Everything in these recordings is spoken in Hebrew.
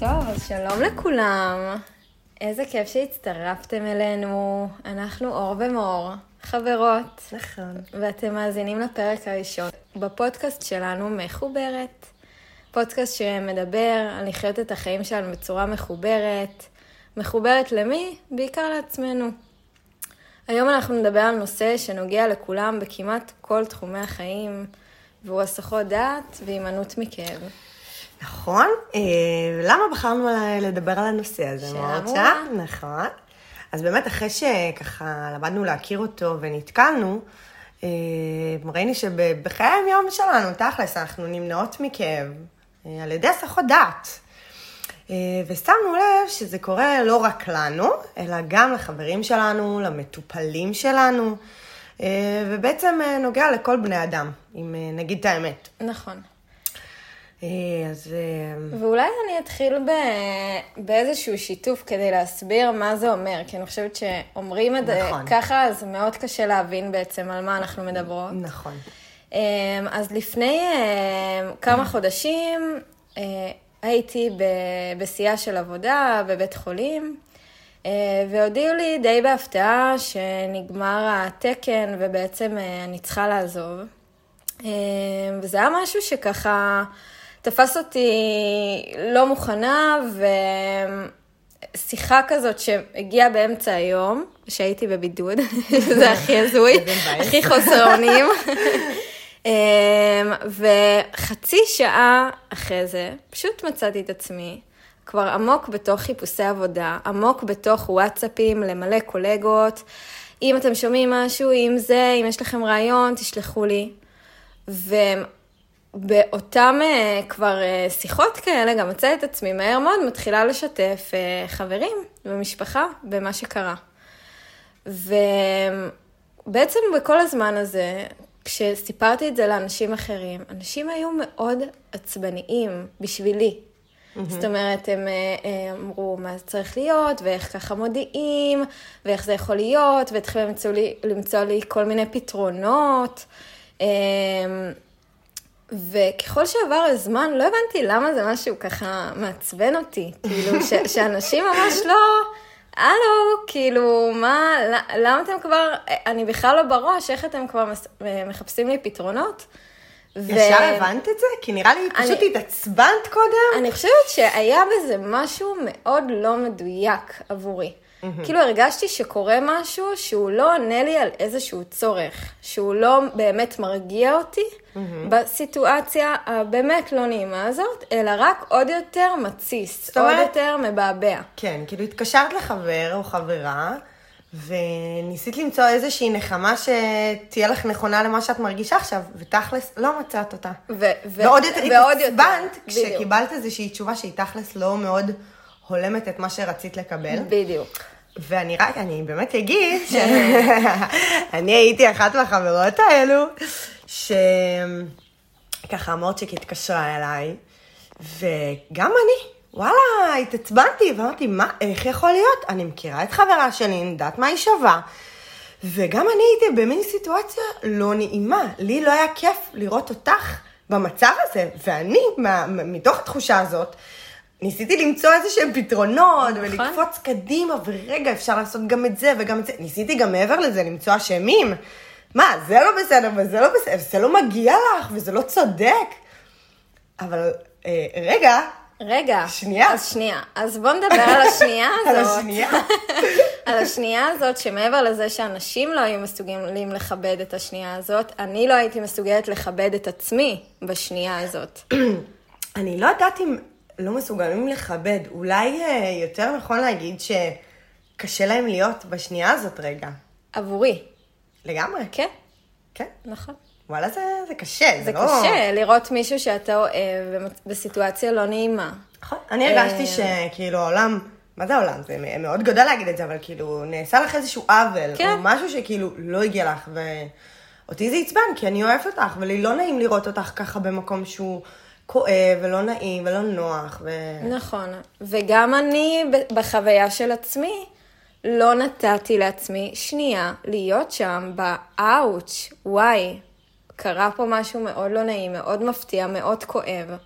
טוב, אז שלום לכולם. איזה כיף שהצטרפתם אלינו. אנחנו אור ומור, חברות. נכון. ואתם מאזינים לפרק הראשון בפודקאסט שלנו, מחוברת. פודקאסט שמדבר על לחיות את החיים שלנו בצורה מחוברת. מחוברת למי? בעיקר לעצמנו. היום אנחנו נדבר על נושא שנוגע לכולם בכמעט כל תחומי החיים, והוא הסחות דעת והימנעות מכאב. נכון. אה, למה בחרנו לדבר על הנושא הזה? שאלה מעולה. נכון. אז באמת, אחרי שככה למדנו להכיר אותו ונתקלנו, אה, ראינו שבחיי היום שלנו, תכלס, אנחנו נמנעות מכאב אה, על ידי הסחות דעת. ושמנו לב שזה קורה לא רק לנו, אלא גם לחברים שלנו, למטופלים שלנו, ובעצם נוגע לכל בני אדם, אם נגיד את האמת. נכון. אה, אז אה, ואולי אני אתחיל ב... באיזשהו שיתוף כדי להסביר מה זה אומר, כי אני חושבת שאומרים את זה נכון. ככה, אז מאוד קשה להבין בעצם על מה אנחנו מדברות. נכון. אמ, אז לפני אמ, כמה חודשים אה, הייתי בשיאה של עבודה בבית חולים, אה, והודיעו לי די בהפתעה שנגמר התקן ובעצם אה, אני צריכה לעזוב. אמ, וזה היה משהו שככה תפס אותי לא מוכנה, ושיחה כזאת שהגיעה באמצע היום, שהייתי בבידוד, זה הכי הזוי. הכי חוסר אונים. אמ, וחצי שעה אחרי זה, פשוט מצאתי את עצמי כבר עמוק בתוך חיפושי עבודה, עמוק בתוך וואטסאפים למלא קולגות. אם אתם שומעים משהו, אם זה, אם יש לכם רעיון, תשלחו לי. ובאותם אה, כבר אה, שיחות כאלה, גם מצאתי את עצמי מהר מאוד מתחילה לשתף אה, חברים ומשפחה במה שקרה. ובעצם בכל הזמן הזה, כשסיפרתי את זה לאנשים אחרים, אנשים היו מאוד עצבניים בשבילי. זאת אומרת, הם אה, אמרו מה זה צריך להיות, ואיך ככה מודיעים, ואיך זה יכול להיות, והתחילו למצוא לי, למצוא לי כל מיני פתרונות. אה, וככל שעבר הזמן, לא הבנתי למה זה משהו ככה מעצבן אותי. כאילו, ש, שאנשים ממש לא, הלו, כאילו, מה, למה אתם כבר, אני בכלל לא בראש, איך אתם כבר מס, מחפשים לי פתרונות? ו- ישר הבנת את זה? כי נראה לי פשוט אני- התעצבנת קודם. אני חושבת שהיה בזה משהו מאוד לא מדויק עבורי. כאילו הרגשתי שקורה משהו שהוא לא עונה לי על איזשהו צורך, שהוא לא באמת מרגיע אותי בסיטואציה הבאמת לא נעימה הזאת, אלא רק עוד יותר מתסיס, זאת אומרת- עוד יותר מבעבע. כן, כאילו התקשרת לחבר או חברה, וניסית למצוא איזושהי נחמה שתהיה לך נכונה למה שאת מרגישה עכשיו, ותכלס לא מצאת אותה. ו- ו- ועוד יותר התעצבנת. כשקיבלת איזושהי תשובה שהיא תכלס לא מאוד הולמת את מה שרצית לקבל. בדיוק. ואני רק, אני באמת אגיד שאני הייתי אחת מהחברות האלו, שככה המורצ'יק התקשרה אליי, וגם אני, וואלה, התעצבנתי, ואמרתי, מה, איך יכול להיות? אני מכירה את חברה שלי, אני יודעת מה היא שווה. וגם אני הייתי במין סיטואציה לא נעימה. לי לא היה כיף לראות אותך במצב הזה, ואני, מה, מתוך התחושה הזאת, ניסיתי למצוא איזה שהם פתרונות, נכון. ולקפוץ קדימה, ורגע, אפשר לעשות גם את זה וגם את זה. ניסיתי גם מעבר לזה למצוא אשמים. מה, זה לא בסדר וזה לא בסדר, זה לא מגיע לך וזה לא צודק. אבל אה, רגע, רגע. שנייה. אז שנייה. אז בואו נדבר על השנייה הזאת. על השנייה. על השנייה הזאת, שמעבר לזה שאנשים לא היו מסוגלים לכבד את השנייה הזאת, אני לא הייתי מסוגלת לכבד את עצמי בשנייה הזאת. אני לא יודעת אם לא מסוגלים לכבד. אולי אה, יותר נכון להגיד שקשה להם להיות בשנייה הזאת רגע. עבורי. לגמרי. כן, כן. נכון. וואלה, זה, זה קשה. זה לא... קשה לראות מישהו שאתה אוהב בסיטואציה לא נעימה. נכון. אני הרגשתי אה, שכאילו העולם, מה זה העולם? זה מאוד גדול להגיד את זה, אבל כאילו נעשה לך איזשהו עוול, כן. או משהו שכאילו לא הגיע לך, ואותי זה עצבן, כי אני אוהבת אותך, ולי לא נעים לראות אותך ככה במקום שהוא כואב, ולא נעים, ולא נוח, ו... נכון. וגם אני, בחוויה של עצמי, לא נתתי לעצמי שנייה להיות שם באאוץ', וואי, קרה פה משהו מאוד לא נעים, מאוד מפתיע, מאוד כואב.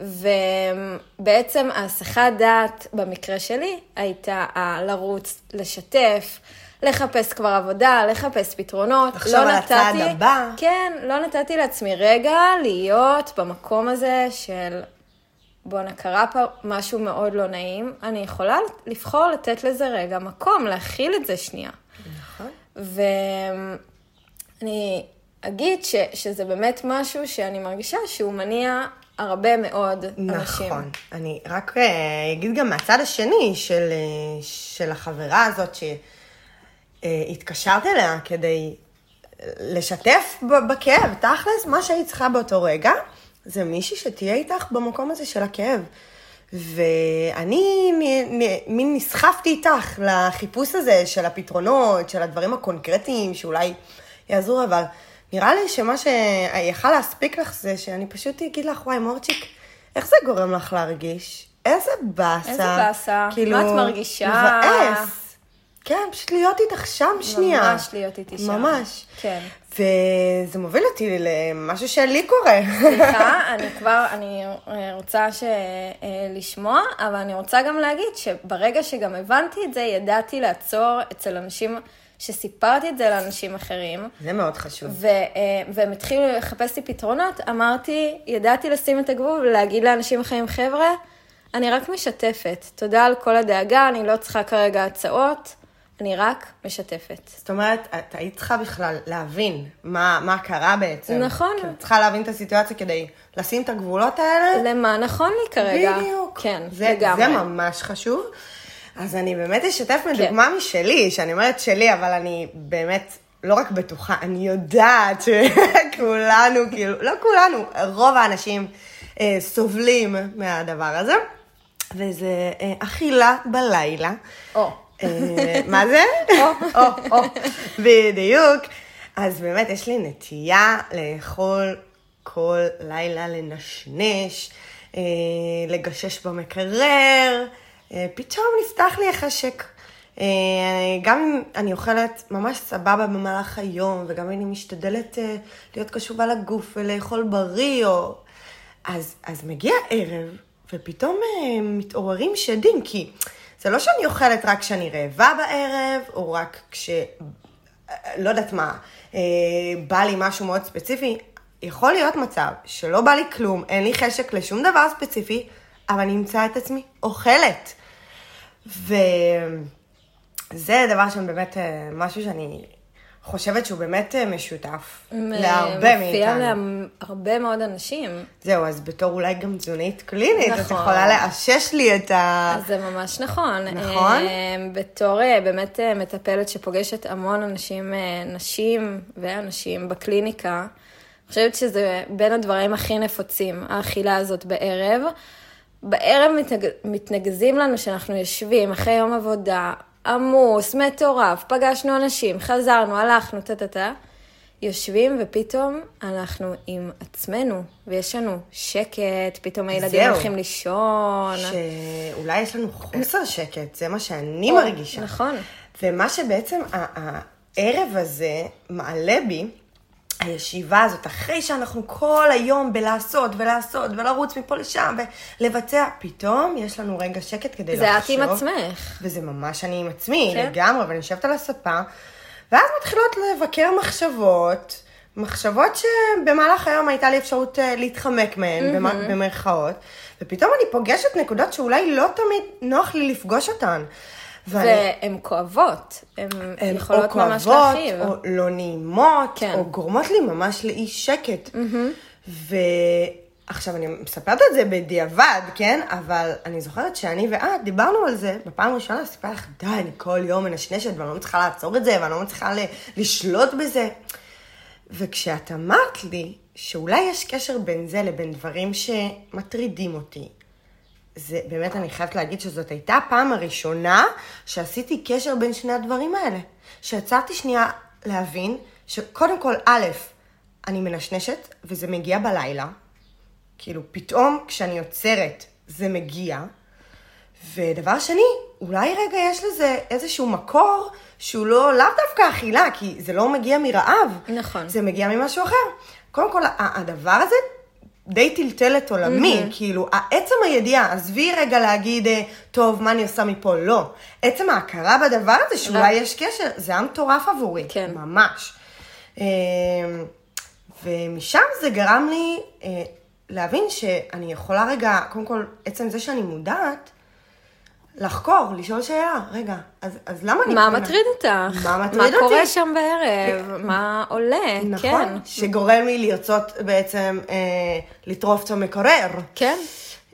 ובעצם ההסחת דעת במקרה שלי הייתה לרוץ, לשתף, לחפש כבר עבודה, לחפש פתרונות. לחשוב על הצעד הבא. כן, לא נתתי לעצמי רגע להיות במקום הזה של בואנה, קרה פה משהו מאוד לא נעים, אני יכולה לבחור לתת לזה רגע מקום, להכיל את זה שנייה. נכון. ואני אגיד ש, שזה באמת משהו שאני מרגישה שהוא מניע הרבה מאוד אנשים. נכון. אני רק אה, אגיד גם מהצד השני של, אה, של החברה הזאת שהתקשרת אליה כדי לשתף ב- בכאב, תכלס, מה שהיית צריכה באותו רגע, זה מישהי שתהיה איתך במקום הזה של הכאב. ואני מין נסחפתי איתך לחיפוש הזה של הפתרונות, של הדברים הקונקרטיים שאולי יעזרו, אבל נראה לי שמה שיכל להספיק לך זה שאני פשוט אגיד לך, וואי, מורצ'יק, איך זה גורם לך להרגיש? איזה באסה. איזה באסה? כאילו, מה את מרגישה? מבאס. כן, פשוט להיות איתך שם שנייה. ממש להיות איתי שם. ממש. כן. וזה מוביל אותי למשהו שלי קורה. סליחה, אני כבר, אני אה, רוצה ש... אה, לשמוע, אבל אני רוצה גם להגיד שברגע שגם הבנתי את זה, ידעתי לעצור אצל אנשים, שסיפרתי את זה לאנשים אחרים, זה מאוד חשוב. ו, אה, והם התחילו לחפש לי פתרונות, אמרתי, ידעתי לשים את הגבול ולהגיד לאנשים אחרים, חבר'ה, אני רק משתפת. תודה על כל הדאגה, אני לא צריכה כרגע הצעות, אני רק משתפת. זאת אומרת, את היית צריכה בכלל להבין מה, מה קרה בעצם. נכון. כאילו, צריכה להבין את הסיטואציה כדי לשים את הגבולות האלה. למה נכון לי כרגע. בדיוק. כן, זה, לגמרי. כן. זה ממש חשוב. אז אני באמת אשתף מדוגמה משלי, שאני אומרת שלי, אבל אני באמת לא רק בטוחה, אני יודעת שכולנו, כאילו, לא כולנו, רוב האנשים אה, סובלים מהדבר הזה, וזה אה, אכילה בלילה. או. אה, מה זה? או, או, בדיוק. אז באמת, יש לי נטייה לאכול כל לילה, לנשנש, אה, לגשש במקרר, אה, פתאום נפתח לי החשק. אה, גם אם אני אוכלת ממש סבבה במהלך היום, וגם אם אני משתדלת אה, להיות קשובה לגוף ולאכול בריא, או... אז, אז מגיע ערב, ופתאום אה, מתעוררים שדים, כי זה לא שאני אוכלת רק כשאני רעבה בערב, או רק כש... לא יודעת מה, אה, בא לי משהו מאוד ספציפי. יכול להיות מצב שלא בא לי כלום, אין לי חשק לשום דבר ספציפי, אבל אני אמצא את עצמי אוכלת. וזה דבר שם באמת אה, משהו שאני חושבת שהוא באמת אה, משותף להרבה מופיע מאיתנו. להרבה מאוד אנשים. זהו, אז בתור אולי גם תזונאית קלינית, את נכון. יכולה לאשש לי את ה... אז זה ממש נכון. נכון? אה, בתור אה, באמת מטפלת שפוגשת המון אנשים, נשים ואנשים בקליניקה, אני חושבת שזה בין הדברים הכי נפוצים, האכילה הזאת בערב. בערב מתנג... מתנגזים לנו שאנחנו יושבים אחרי יום עבודה עמוס, מטורף, פגשנו אנשים, חזרנו, הלכנו, טה-טה-טה. יושבים ופתאום אנחנו עם עצמנו, ויש לנו שקט, פתאום הילדים זהו. הולכים לישון. שאולי יש לנו חוסר שקט, זה מה שאני או, מרגישה. נכון. ומה שבעצם הערב הזה מעלה בי, הישיבה הזאת, אחרי שאנחנו כל היום בלעשות ולעשות ולרוץ מפה לשם ולבצע, פתאום יש לנו רגע שקט כדי זה לחשוב. את עם עצמך. וזה ממש אני עם עצמי, כן. לגמרי, ואני יושבת על הספה, ואז מתחילות לבקר מחשבות, מחשבות שבמהלך היום הייתה לי אפשרות אה, להתחמק מהן, במ- במרכאות, ופתאום אני פוגשת נקודות שאולי לא תמיד נוח לי לפגוש אותן. והן כואבות, הן יכולות או ממש כואבות, להכאיב. או לא נעימות, כן. או גורמות לי ממש לאי שקט. ועכשיו, אני מספרת את זה בדיעבד, כן? אבל אני זוכרת שאני ואת דיברנו על זה בפעם הראשונה, סיפרתי לך, די, אני כל יום מנשנשת ואני לא מצליחה לעצור את זה, ואני לא מצליחה לשלוט בזה. וכשאת אמרת לי שאולי יש קשר בין זה לבין דברים שמטרידים אותי, זה באמת, אני חייבת להגיד שזאת הייתה הפעם הראשונה שעשיתי קשר בין שני הדברים האלה. שעצרתי שנייה להבין שקודם כל, א', אני מנשנשת וזה מגיע בלילה. כאילו, פתאום כשאני עוצרת זה מגיע. ודבר שני, אולי רגע יש לזה איזשהו מקור שהוא לא, לאו דווקא אכילה, כי זה לא מגיע מרעב. נכון. זה מגיע ממשהו אחר. קודם כל, הדבר הזה די טלטל את עולמי, mm-hmm. כאילו, עצם הידיעה, עזבי רגע להגיד, אה, טוב, מה אני עושה מפה? לא. עצם ההכרה בדבר הזה, שאולי יש קשר, זה היה מטורף עבורי. כן. ממש. אה, ומשם זה גרם לי אה, להבין שאני יכולה רגע, קודם כל, עצם זה שאני מודעת, לחקור, לשאול שאלה, רגע, אז, אז למה אני... מה מטריד אותך? מה מטריד אותי? מה קורה שם בערב? מה עולה? נכון, כן. שגורם לי לרצות בעצם אה, לטרוף את המקורר. כן.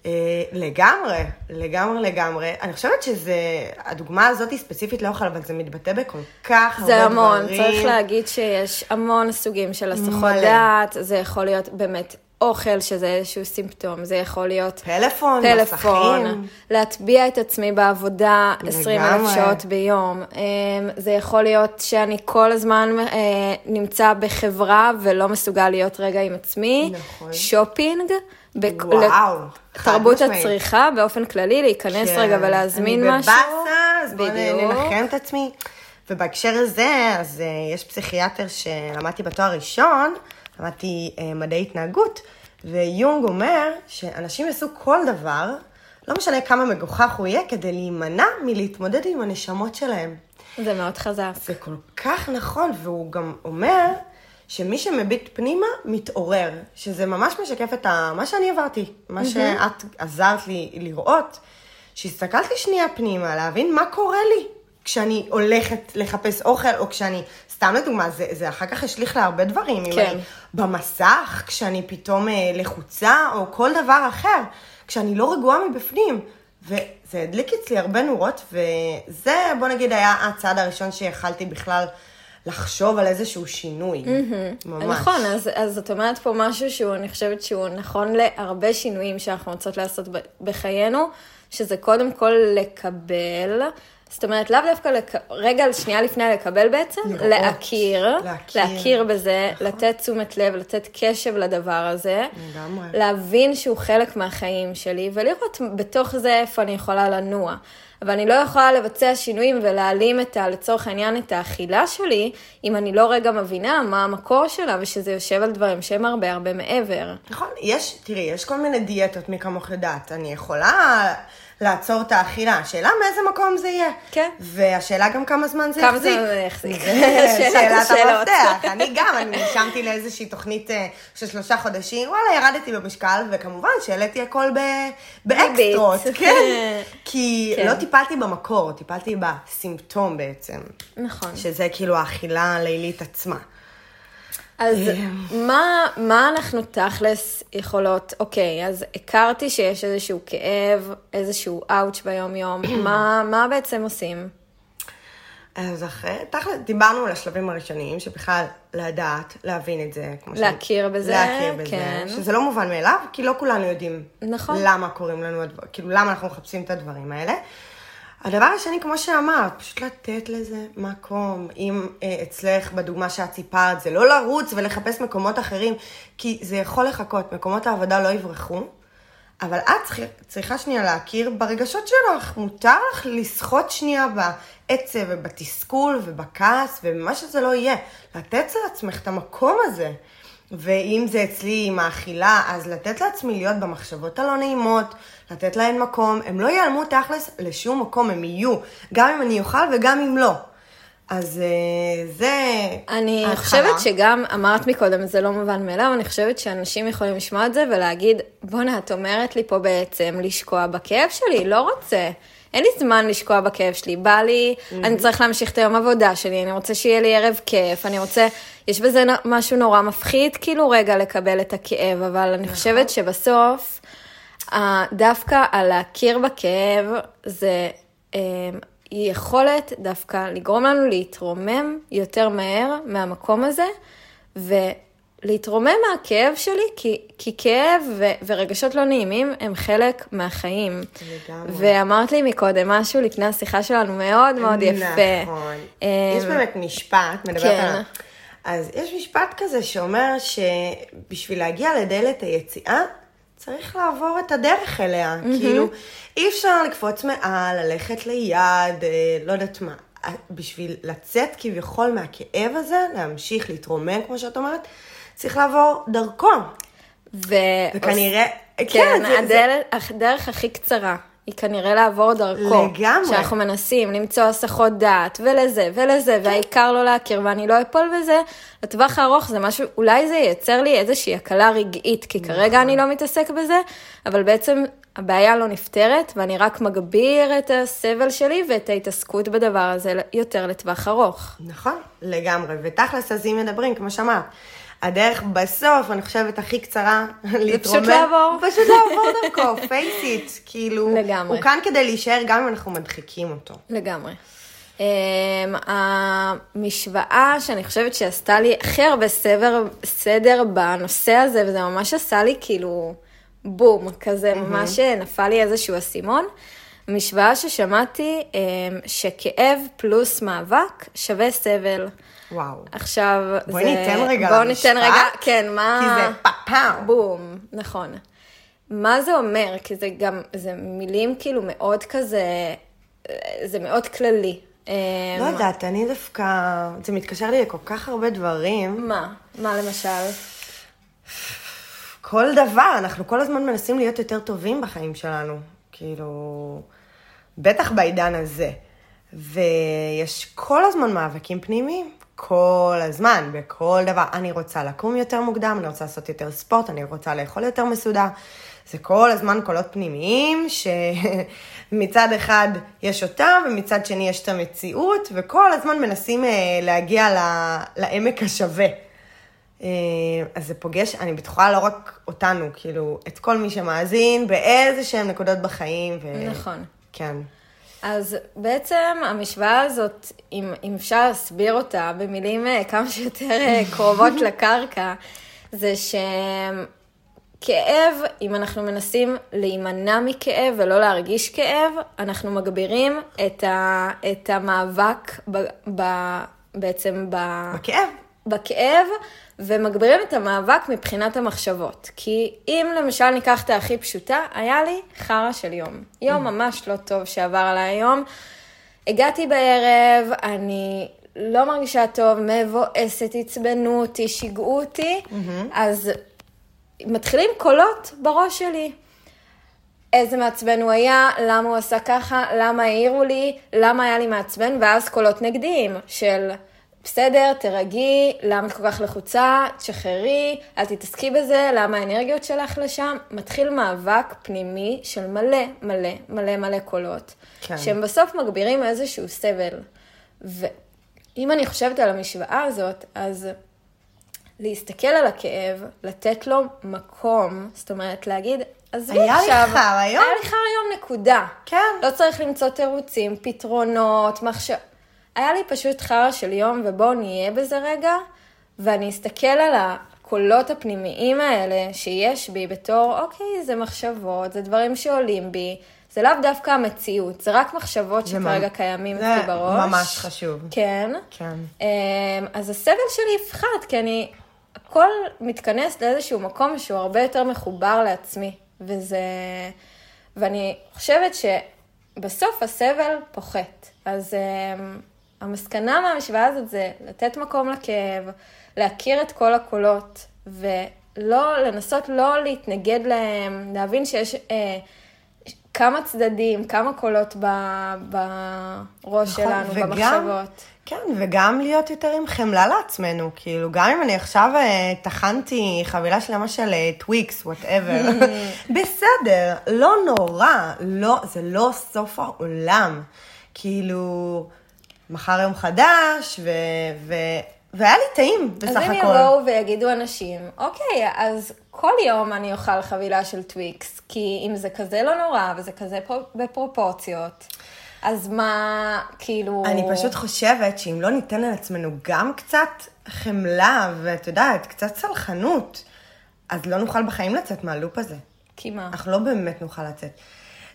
אה, לגמרי, לגמרי, לגמרי. אני חושבת שזה, הדוגמה הזאת היא ספציפית לא יכולה, אבל זה מתבטא בכל כך הרבה זה דברים. המון, צריך להגיד שיש המון סוגים של הסחות. דעת, זה יכול להיות באמת אוכל, שזה איזשהו סימפטום, זה יכול להיות פלאפון, טלפון, מסכים. להטביע את עצמי בעבודה 20 אלף. שעות ביום. אמ, זה יכול להיות שאני כל הזמן אה, נמצא בחברה ולא מסוגל להיות רגע עם עצמי. נכון. שופינג. בכ- וואו, תרבות. הצריכה באופן כללי, להיכנס כן, רגע ולהזמין אני משהו. בבאסה, אז בואו. ננחם את עצמי. ובהקשר הזה, אז uh, יש פסיכיאטר שלמדתי בתואר ראשון, למדתי uh, מדעי התנהגות, ויונג אומר שאנשים יעשו כל דבר, לא משנה כמה מגוחך הוא יהיה, כדי להימנע מלהתמודד עם הנשמות שלהם. זה מאוד חזק. זה כל כך נכון, והוא גם אומר שמי שמביט פנימה, מתעורר. שזה ממש משקף את ה... מה שאני עברתי, מה שאת עזרת לי לראות, שהסתכלתי שנייה פנימה, להבין מה קורה לי כשאני הולכת לחפש אוכל, או כשאני, סתם לדוגמה, זה, זה אחר כך השליך להרבה דברים. אם כן. אני במסך, כשאני פתאום אה, לחוצה, או כל דבר אחר, כשאני לא רגועה מבפנים. וזה הדליק אצלי הרבה נורות, וזה, בוא נגיד, היה הצעד הראשון שיכלתי בכלל לחשוב על איזשהו שינוי. ממש. נכון, אז, אז זאת אומרת פה משהו שהוא, אני חושבת שהוא נכון להרבה שינויים שאנחנו רוצות לעשות בחיינו, שזה קודם כל לקבל, זאת אומרת, לאו דווקא, לק... רגע, שנייה לפני לקבל בעצם, לראות. להכיר, להכיר. להכיר בזה, נכון. לתת תשומת לב, לתת קשב לדבר הזה, לגמרי. להבין שהוא חלק מהחיים שלי, ולראות בתוך זה איפה אני יכולה לנוע. אבל אני לא יכולה לבצע שינויים ולהעלים את ה, לצורך העניין, את האכילה שלי, אם אני לא רגע מבינה מה המקור שלה, ושזה יושב על דברים שהם הרבה הרבה מעבר. נכון, יש, תראי, יש כל מיני דיאטות, מי כמוך יודעת. אני יכולה לעצור את האכילה, השאלה מאיזה מקום זה יהיה. כן. והשאלה גם כמה זמן זה כמה יחזיק. זמן זה יחזיק. זה שאלת. המפתח. אני גם, אני נרשמתי לאיזושהי תוכנית אה, של שלושה חודשים, וואלה, ירדתי במשקל, וכמובן שהעליתי הכל באקסטרות. כן. כי כן. לא טיפלתי במקור, טיפלתי בסימפטום בעצם. נכון. שזה כאילו האכילה הלילית עצמה. אז אה. מה, מה אנחנו תכלס יכולות, אוקיי, אז הכרתי שיש איזשהו כאב, איזשהו אאוץ' ביום-יום, מה, מה בעצם עושים? אז אחרי, תכל'ס, דיברנו על השלבים הראשוניים, שבכלל לדעת, להבין את זה. כמו ש- להכיר בזה, להכיר בזה, כן. שזה לא מובן מאליו, כי לא כולנו יודעים נכון. למה קורים לנו הדברים, כאילו למה אנחנו מחפשים את הדברים האלה. הדבר השני, כמו שאמרת, פשוט לתת לזה מקום. אם אה, אצלך, בדוגמה שאת סיפרת, זה לא לרוץ ולחפש מקומות אחרים, כי זה יכול לחכות, מקומות העבודה לא יברחו, אבל את צריכה, צריכה שנייה להכיר ברגשות שלך. מותר לך לשחות שנייה בעצב ובתסכול ובכעס ובמה שזה לא יהיה. לתת לעצמך את המקום הזה. ואם זה אצלי עם האכילה, אז לתת לעצמי להיות במחשבות הלא נעימות, לתת להן מקום, הם לא ייעלמו תכלס לשום מקום, הם יהיו, גם אם אני אוכל וגם אם לא. אז אה, זה אני ההתחלה. חושבת שגם, אמרת מקודם, זה לא מובן מאליו, אני חושבת שאנשים יכולים לשמוע את זה ולהגיד, בואנה, את אומרת לי פה בעצם לשקוע בכאב שלי, לא רוצה. אין לי זמן לשקוע בכאב שלי, בא לי, אני צריך להמשיך את היום עבודה שלי, אני רוצה שיהיה לי ערב כיף, אני רוצה, יש בזה משהו נורא מפחיד, כאילו רגע לקבל את הכאב, אבל אני חושבת שבסוף, דווקא על להכיר בכאב, זה אה, יכולת דווקא לגרום לנו להתרומם יותר מהר מהמקום הזה, ולהתרומם מהכאב שלי, כי, כי כאב ו, ורגשות לא נעימים הם חלק מהחיים. לגמרי. ואמרת לי מקודם משהו לפני השיחה שלנו מאוד מאוד יפה. נכון. אה, יש באמת משפט, מדברת כן. על... אז יש משפט כזה שאומר שבשביל להגיע לדלת היציאה, צריך לעבור את הדרך אליה. כאילו, אי אפשר לקפוץ מעל, ללכת ליד, אה, לא יודעת מה. אה, בשביל לצאת כביכול מהכאב הזה, להמשיך להתרומם, כמו שאת אומרת, צריך לעבור דרכו. ו... וכנראה, כן, כן, זה- זה- הדרך, הדרך הכי קצרה היא כנראה לעבור דרכו. לגמרי. שאנחנו מנסים למצוא הסחות דעת, ולזה, ולזה, כן. והעיקר לא להכיר, ואני לא אפול בזה, לטווח הארוך זה משהו, אולי זה ייצר לי איזושהי הקלה רגעית, כי נכון. כרגע אני לא מתעסק בזה, אבל בעצם הבעיה לא נפתרת, ואני רק מגביר את הסבל שלי ואת ההתעסקות בדבר הזה יותר לטווח ארוך. נכון, לגמרי. ותכלס, אז אם מדברים, כמו שאמרת, הדרך בסוף, אני חושבת, הכי קצרה, להתרומם. לעבור. פשוט לעבור דרכו, face it. כאילו, לגמרי. הוא כאן כדי להישאר גם אם אנחנו מדחיקים אותו. לגמרי. Um, המשוואה שאני חושבת שעשתה לי הכי הרבה סבר, סדר בנושא הזה, וזה ממש עשה לי כאילו בום, כזה, ממש נפל לי איזשהו אסימון. משוואה ששמעתי um, שכאב פלוס מאבק שווה סבל. וואו. עכשיו, בואי זה... ניתן רגע בואו למשפט, ניתן רגע, כן, מה... כי זה פאפאו. בום, נכון. מה זה אומר? כי זה גם, זה מילים כאילו מאוד כזה, זה מאוד כללי. לא אמ, יודעת, אני דווקא, זה מתקשר לי לכל כך הרבה דברים. מה? מה למשל? כל דבר, אנחנו כל הזמן מנסים להיות יותר טובים בחיים שלנו. כאילו, בטח בעידן הזה. ויש כל הזמן מאבקים פנימיים. כל הזמן, בכל דבר. אני רוצה לקום יותר מוקדם, אני רוצה לעשות יותר ספורט, אני רוצה לאכול יותר מסודר. זה כל הזמן קולות פנימיים, שמצד אחד יש אותם, ומצד שני יש את המציאות, וכל הזמן מנסים אה, להגיע לעמק השווה. אה, אז זה פוגש, אני בטוחה לא רק אותנו, כאילו, את כל מי שמאזין באיזה שהם נקודות בחיים. ו... נכון. כן. אז בעצם המשוואה הזאת, אם, אם אפשר להסביר אותה במילים אה, כמה שיותר אה, קרובות לקרקע, זה שכאב, אם אנחנו מנסים להימנע מכאב ולא להרגיש כאב, אנחנו מגבירים את, ה, את המאבק ב, ב, בעצם ב, בכאב. בכאב, ומגבירים את המאבק מבחינת המחשבות. כי אם למשל ניקח את הכי פשוטה, היה לי חרא של יום. יום ממש לא טוב שעבר עליי היום. הגעתי בערב, אני לא מרגישה טוב, מבואסת, עצבנו אותי, שיגעו אותי, אז מתחילים קולות בראש שלי. איזה מעצבן הוא היה, למה הוא עשה ככה, למה העירו לי, למה היה לי מעצבן, ואז קולות נגדיים של בסדר, תרגי, למה את כל כך לחוצה, תשחררי, אל תתעסקי בזה, למה האנרגיות שלך לשם. מתחיל מאבק פנימי של מלא מלא מלא מלא קולות, כן. שהם בסוף מגבירים איזשהו סבל. ואם אני חושבת על המשוואה הזאת, אז להסתכל על הכאב, לתת לו מקום, זאת אומרת להגיד, עזבי היה לי עכשיו, חרא יום." היה לי חרא יום נקודה. כן. לא צריך למצוא תירוצים, פתרונות, מחשב... היה לי פשוט חרא של יום, ובואו נהיה בזה רגע, ואני אסתכל על הקולות הפנימיים האלה שיש בי בתור, אוקיי, זה מחשבות, זה דברים שעולים בי, זה לאו דווקא המציאות, זה רק מחשבות זה שכרגע קיימים זה אצלי בראש. ממש חשוב. כן. כן. אמ, אז הסבל שלי יפחת, כי אני, הכל מתכנס לאיזשהו מקום שהוא הרבה יותר מחובר לעצמי, וזה, ואני חושבת שבסוף הסבל פוחת. אז אמ, המסקנה מהמשוואה הזאת זה לתת מקום לכאב, להכיר את כל הקולות, ולא, לנסות לא להתנגד להם, להבין שיש אה, כמה צדדים, כמה קולות ב, בראש נכון, שלנו, וגם- במחשבות. כן, וגם להיות יותר עם חמלה לעצמנו, כאילו, גם אם אני עכשיו אה, טחנתי חבילה שלמה של אה, טוויקס, whatever, בסדר, לא נורא, לא, זה לא סוף העולם. כאילו, מחר יום חדש, ו... ו... והיה לי טעים, בסך אז הכל. אם יבואו ויגידו אנשים, אוקיי, אז כל יום אני אוכל חבילה של טוויקס, כי אם זה כזה לא נורא וזה כזה פר- בפרופורציות, אז מה, כאילו... אני פשוט חושבת שאם לא ניתן לעצמנו גם קצת חמלה, ואת יודעת, קצת סלחנות, אז לא נוכל בחיים לצאת מה loop הזה. כי מה? אנחנו לא באמת נוכל לצאת.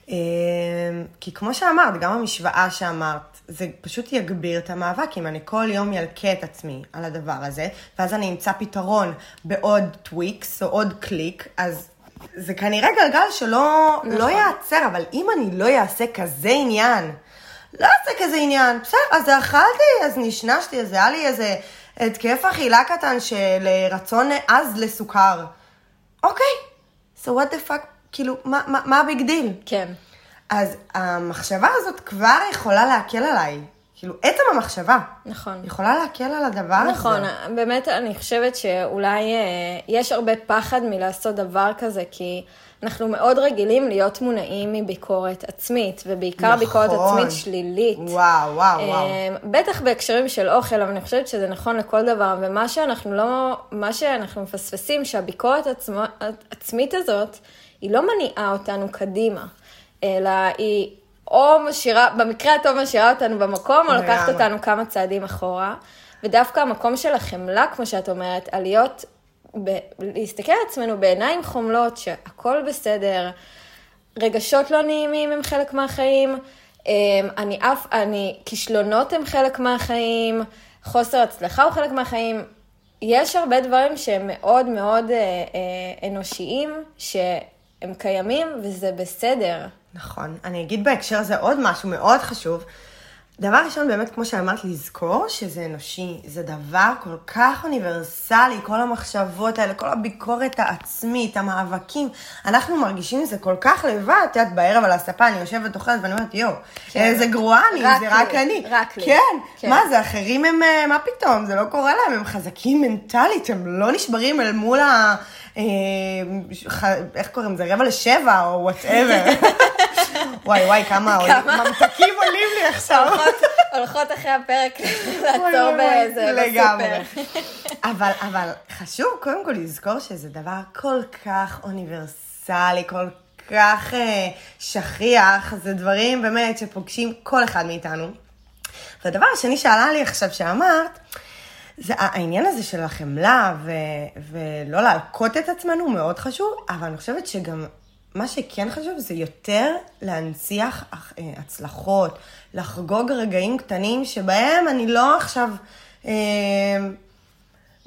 אה, כי כמו שאמרת, גם המשוואה שאמרת, זה פשוט יגביר את המאבק. אם אני כל יום ילקה את עצמי על הדבר הזה, ואז אני אמצא פתרון בעוד טוויקס או עוד קליק, אז זה כנראה גלגל שלא נכון. לא ייעצר, אבל אם אני לא אעשה כזה עניין, לא אעשה כזה עניין, בסדר, אז אכלתי, אז נשנשתי, אז היה לי איזה התקף אכילה קטן של רצון עז לסוכר. אוקיי, so what the fuck, כאילו, מה, מה, מה ה big deal? כן. אז המחשבה הזאת כבר יכולה להקל עליי. כאילו, עצם המחשבה נכון. יכולה להקל על הדבר הזה. נכון, באמת אני חושבת שאולי אה, יש הרבה פחד מלעשות דבר כזה, כי אנחנו מאוד רגילים להיות מונעים מביקורת עצמית, ובעיקר נכון. ביקורת עצמית שלילית. וואו, וואו, וואו. אה, בטח בהקשרים של אוכל, אבל אני חושבת שזה נכון לכל דבר, ומה שאנחנו לא, מה שאנחנו מפספסים, שהביקורת עצמו, עצמית הזאת, היא לא מניעה אותנו קדימה, אלא היא או משאירה, במקרה הטוב משאירה אותנו במקום, או לגמרי. אותנו כמה צעדים אחורה. ודווקא המקום של החמלה, כמו שאת אומרת, על להיות, ב, להסתכל על עצמנו בעיניים חומלות, שהכל בסדר, רגשות לא נעימים הם חלק מהחיים, אמ, אני אף, אני, כישלונות הם חלק מהחיים, חוסר הצלחה הוא חלק מהחיים. יש הרבה דברים שהם מאוד מאוד אה, אה, אנושיים, שהם קיימים וזה בסדר. נכון. אני אגיד בהקשר הזה עוד משהו מאוד חשוב. דבר ראשון, באמת, כמו שאמרת, לזכור שזה אנושי. זה דבר כל כך אוניברסלי, כל המחשבות האלה, כל הביקורת העצמית, המאבקים. אנחנו מרגישים את זה כל כך לבד. את יודעת, בערב על הספה אני יושבת אוכלת ואני אומרת, יואו, כן. איזה גרועה אני, רק זה לי, רק אני. רק לי. כן, כן. מה זה, אחרים הם, אה, מה פתאום, זה לא קורה להם, הם חזקים מנטלית, הם לא נשברים אל מול ה... אה, איך קוראים לזה? רבע לשבע או whatever. וואי וואי, כמה? ממתקים עולים לי עכשיו. הולכות, אחרי הפרק לעצור באיזה, לגמרי. אבל חשוב קודם כל לזכור שזה דבר כל כך אוניברסלי, כל כך אה, שכיח, זה דברים באמת שפוגשים כל אחד מאיתנו. והדבר השני שעלה לי עכשיו שאמרת, זה העניין הזה של החמלה ו- ולא להלקות את עצמנו מאוד חשוב, אבל אני חושבת שגם מה שכן חשוב זה יותר להנציח אה, הצלחות, לחגוג רגעים קטנים שבהם אני לא עכשיו אה,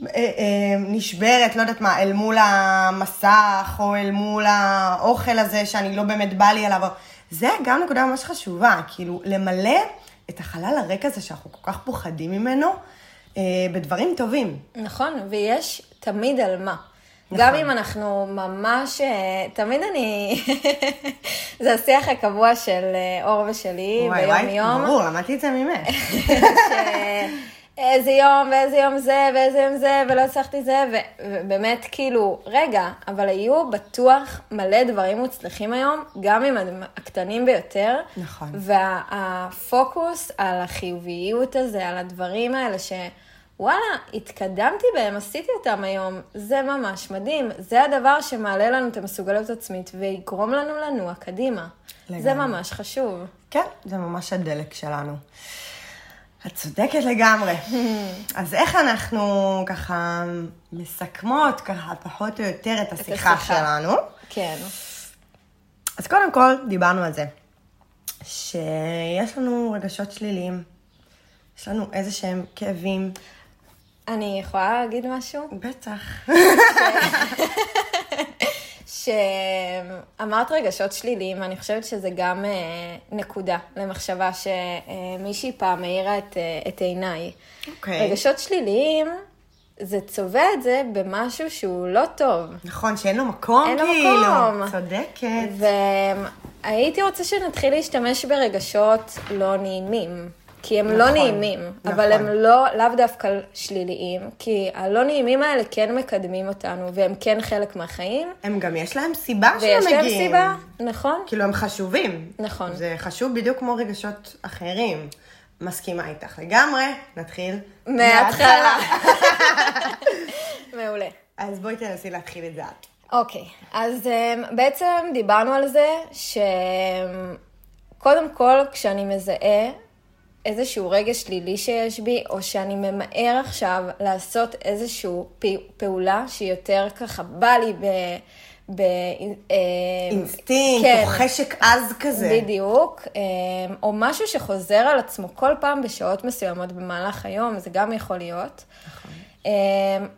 אה, אה, נשברת, לא יודעת מה, אל מול המסך או אל מול האוכל הזה שאני לא באמת בא לי עליו. זה גם נקודה ממש חשובה, כאילו למלא את החלל הריק הזה שאנחנו כל כך פוחדים ממנו בדברים טובים. נכון, ויש תמיד על מה. נכון. גם אם אנחנו ממש, אה, תמיד אני, זה השיח הקבוע של אה, אור ושלי וואי ביום וואי, יום. ברור, למדתי את זה ממך. איזה יום, ואיזה יום זה, ואיזה יום זה, ולא הצלחתי זה, ו- ובאמת, כאילו, רגע, אבל היו בטוח מלא דברים מוצלחים היום, גם אם הם הקטנים ביותר. נכון. והפוקוס על החיוביות הזה, על הדברים האלה ש... וואלה, התקדמתי בהם, עשיתי אותם היום, זה ממש מדהים. זה הדבר שמעלה לנו את המסוגלות עצמית ויגרום לנו לנוע קדימה. לגמרי. זה ממש חשוב. כן, זה ממש הדלק שלנו. את צודקת לגמרי. אז איך אנחנו ככה מסכמות ככה פחות או יותר את השיחה השיחה. שלנו? כן. אז קודם כל, דיברנו על זה, שיש לנו רגשות שליליים, יש לנו איזה שהם כאבים. אני יכולה להגיד משהו? בטח. שאמרת רגשות שליליים, ואני חושבת שזה גם אה, נקודה למחשבה שמישהי פעם העירה את, אה, את עיניי. אוקיי. רגשות שליליים, זה צובע את זה במשהו שהוא לא טוב. נכון, שאין לו מקום, אין לו כאילו. מקום. צודקת. והייתי רוצה שנתחיל להשתמש ברגשות לא נעימים. כי הם לא נכון, נעימים, אבל נכון. הם לא, לאו דווקא שליליים, כי הלא נעימים האלה כן מקדמים אותנו, והם כן חלק מהחיים, הם גם יש להם סיבה שהם ויש מגיעים. להם סיבה, נכון? כאילו, הם חשובים. נכון. זה חשוב בדיוק כמו רגשות אחרים. מסכימה איתך לגמרי, נתחיל מההתחלה. מעולה. אז בואי תנסי להתחיל את זה את. אוקיי, אז um, בעצם דיברנו על זה שקודם כל, כשאני מזהה איזשהו רגש שלילי שיש בי, או שאני ממהר עכשיו לעשות איזושהי פעולה שהיא יותר ככה, בא לי ב... ב אה, אינסטינקט, כן. או חשק עז כזה. בדיוק, אה, או משהו שחוזר על עצמו כל פעם בשעות מסוימות במהלך היום, זה גם יכול להיות. נכון. אה,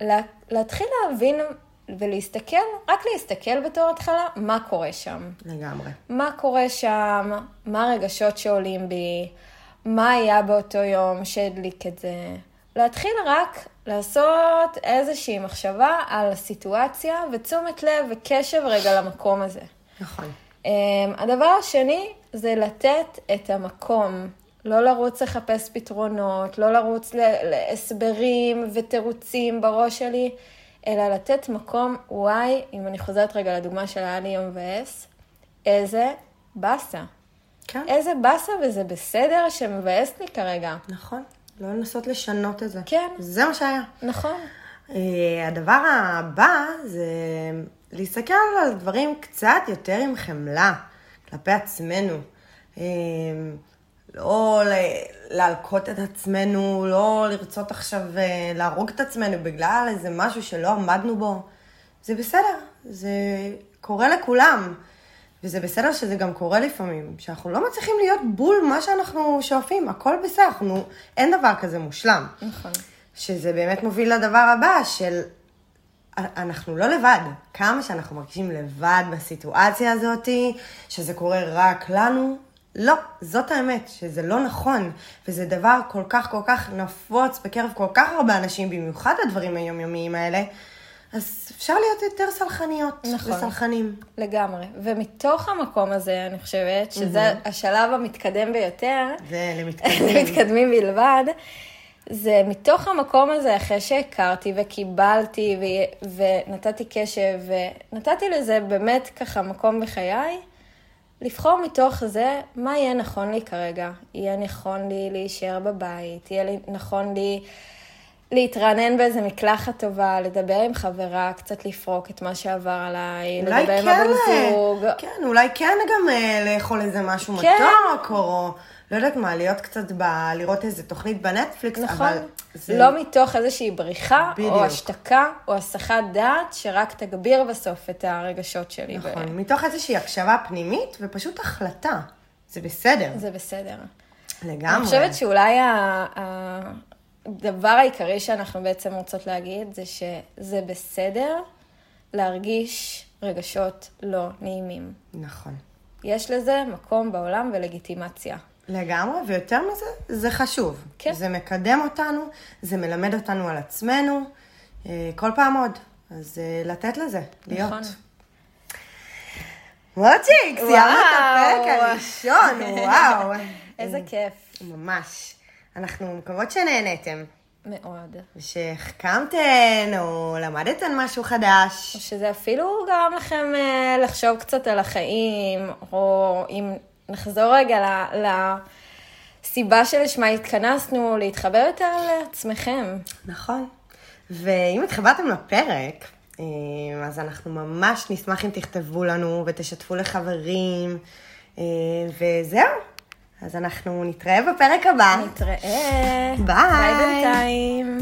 לה- להתחיל להבין ולהסתכל, רק להסתכל בתור התחלה, מה קורה שם. לגמרי. מה קורה שם, מה הרגשות שעולים בי, מה היה באותו יום שהדליק את זה, להתחיל רק לעשות איזושהי מחשבה על הסיטואציה ותשומת לב וקשב רגע למקום הזה. נכון. Um, הדבר השני זה לתת את המקום, לא לרוץ לחפש פתרונות, לא לרוץ להסברים ותירוצים בראש שלי, אלא לתת מקום, וואי, אם אני חוזרת רגע לדוגמה של היה לי יום מבאס, איזה באסה. כן. איזה באסה וזה בסדר שמבאס לי כרגע. נכון. לא לנסות לשנות את זה. כן. זה מה שהיה. נכון. Uh, הדבר הבא זה להסתכל על דברים קצת יותר עם חמלה כלפי עצמנו. Uh, לא להלקות את עצמנו, לא לרצות עכשיו uh, להרוג את עצמנו בגלל איזה משהו שלא עמדנו בו. זה בסדר, זה קורה לכולם. וזה בסדר שזה גם קורה לפעמים, שאנחנו לא מצליחים להיות בול מה שאנחנו שואפים, הכל בסדר, אנחנו, אין דבר כזה מושלם. נכון. שזה באמת מוביל לדבר הבא של אנחנו לא לבד. כמה שאנחנו מרגישים לבד בסיטואציה הזאת, שזה קורה רק לנו, לא, זאת האמת, שזה לא נכון, וזה דבר כל כך כל כך נפוץ בקרב כל כך הרבה אנשים, במיוחד הדברים היומיומיים האלה, אז אפשר להיות יותר סלחניות נכון. וסלחנים. לגמרי. ומתוך המקום הזה, אני חושבת, שזה mm-hmm. השלב המתקדם ביותר, זה למתקדמים. למתקדמים בלבד, זה מתוך המקום הזה, אחרי שהכרתי וקיבלתי ו... ונתתי קשב ונתתי לזה באמת ככה מקום בחיי, לבחור מתוך זה מה יהיה נכון לי כרגע. יהיה נכון לי להישאר בבית, יהיה נכון לי להתרענן באיזה מקלחת טובה, לדבר עם חברה, קצת לפרוק את מה שעבר עליי, לדבר כן, עם הבן זוג. כן, אולי כן גם אה, לאכול איזה משהו כן. מתוק, או לא יודעת מה, להיות קצת ב... לראות איזה תוכנית בנטפליקס, נכון. אבל... זה... לא מתוך איזושהי בריחה, בדיוק. או השתקה, או הסחת דעת, שרק תגביר בסוף את הרגשות שלי. נכון, ו... מתוך איזושהי הקשבה פנימית, ופשוט החלטה. זה בסדר. זה בסדר. לגמרי. אני חושבת שאולי ה- הדבר העיקרי שאנחנו בעצם רוצות להגיד, זה שזה בסדר להרגיש רגשות לא נעימים. נכון. יש לזה מקום בעולם ולגיטימציה. לגמרי, ויותר מזה, זה חשוב. כן. זה מקדם אותנו, זה מלמד אותנו על עצמנו, אה, כל פעם עוד. אז אה, לתת לזה, להיות. נכון. מוטשיק, סיימנו את. הפרק הראשון, וואו. איזה כיף. ממש. אנחנו מקוות שנהנתם, מאוד. ושהחכמתן, או למדתן משהו חדש. או שזה אפילו גרם לכם אה, לחשוב קצת על החיים, או אם נחזור רגע לסיבה שלשמה התכנסנו, להתחבר יותר לעצמכם. נכון. ואם התחברתם לפרק, אה, אז אנחנו ממש נשמח אם תכתבו לנו ותשתפו לחברים, אה, וזהו. אז אנחנו נתראה בפרק הבא. נתראה. ביי. ביי בינתיים.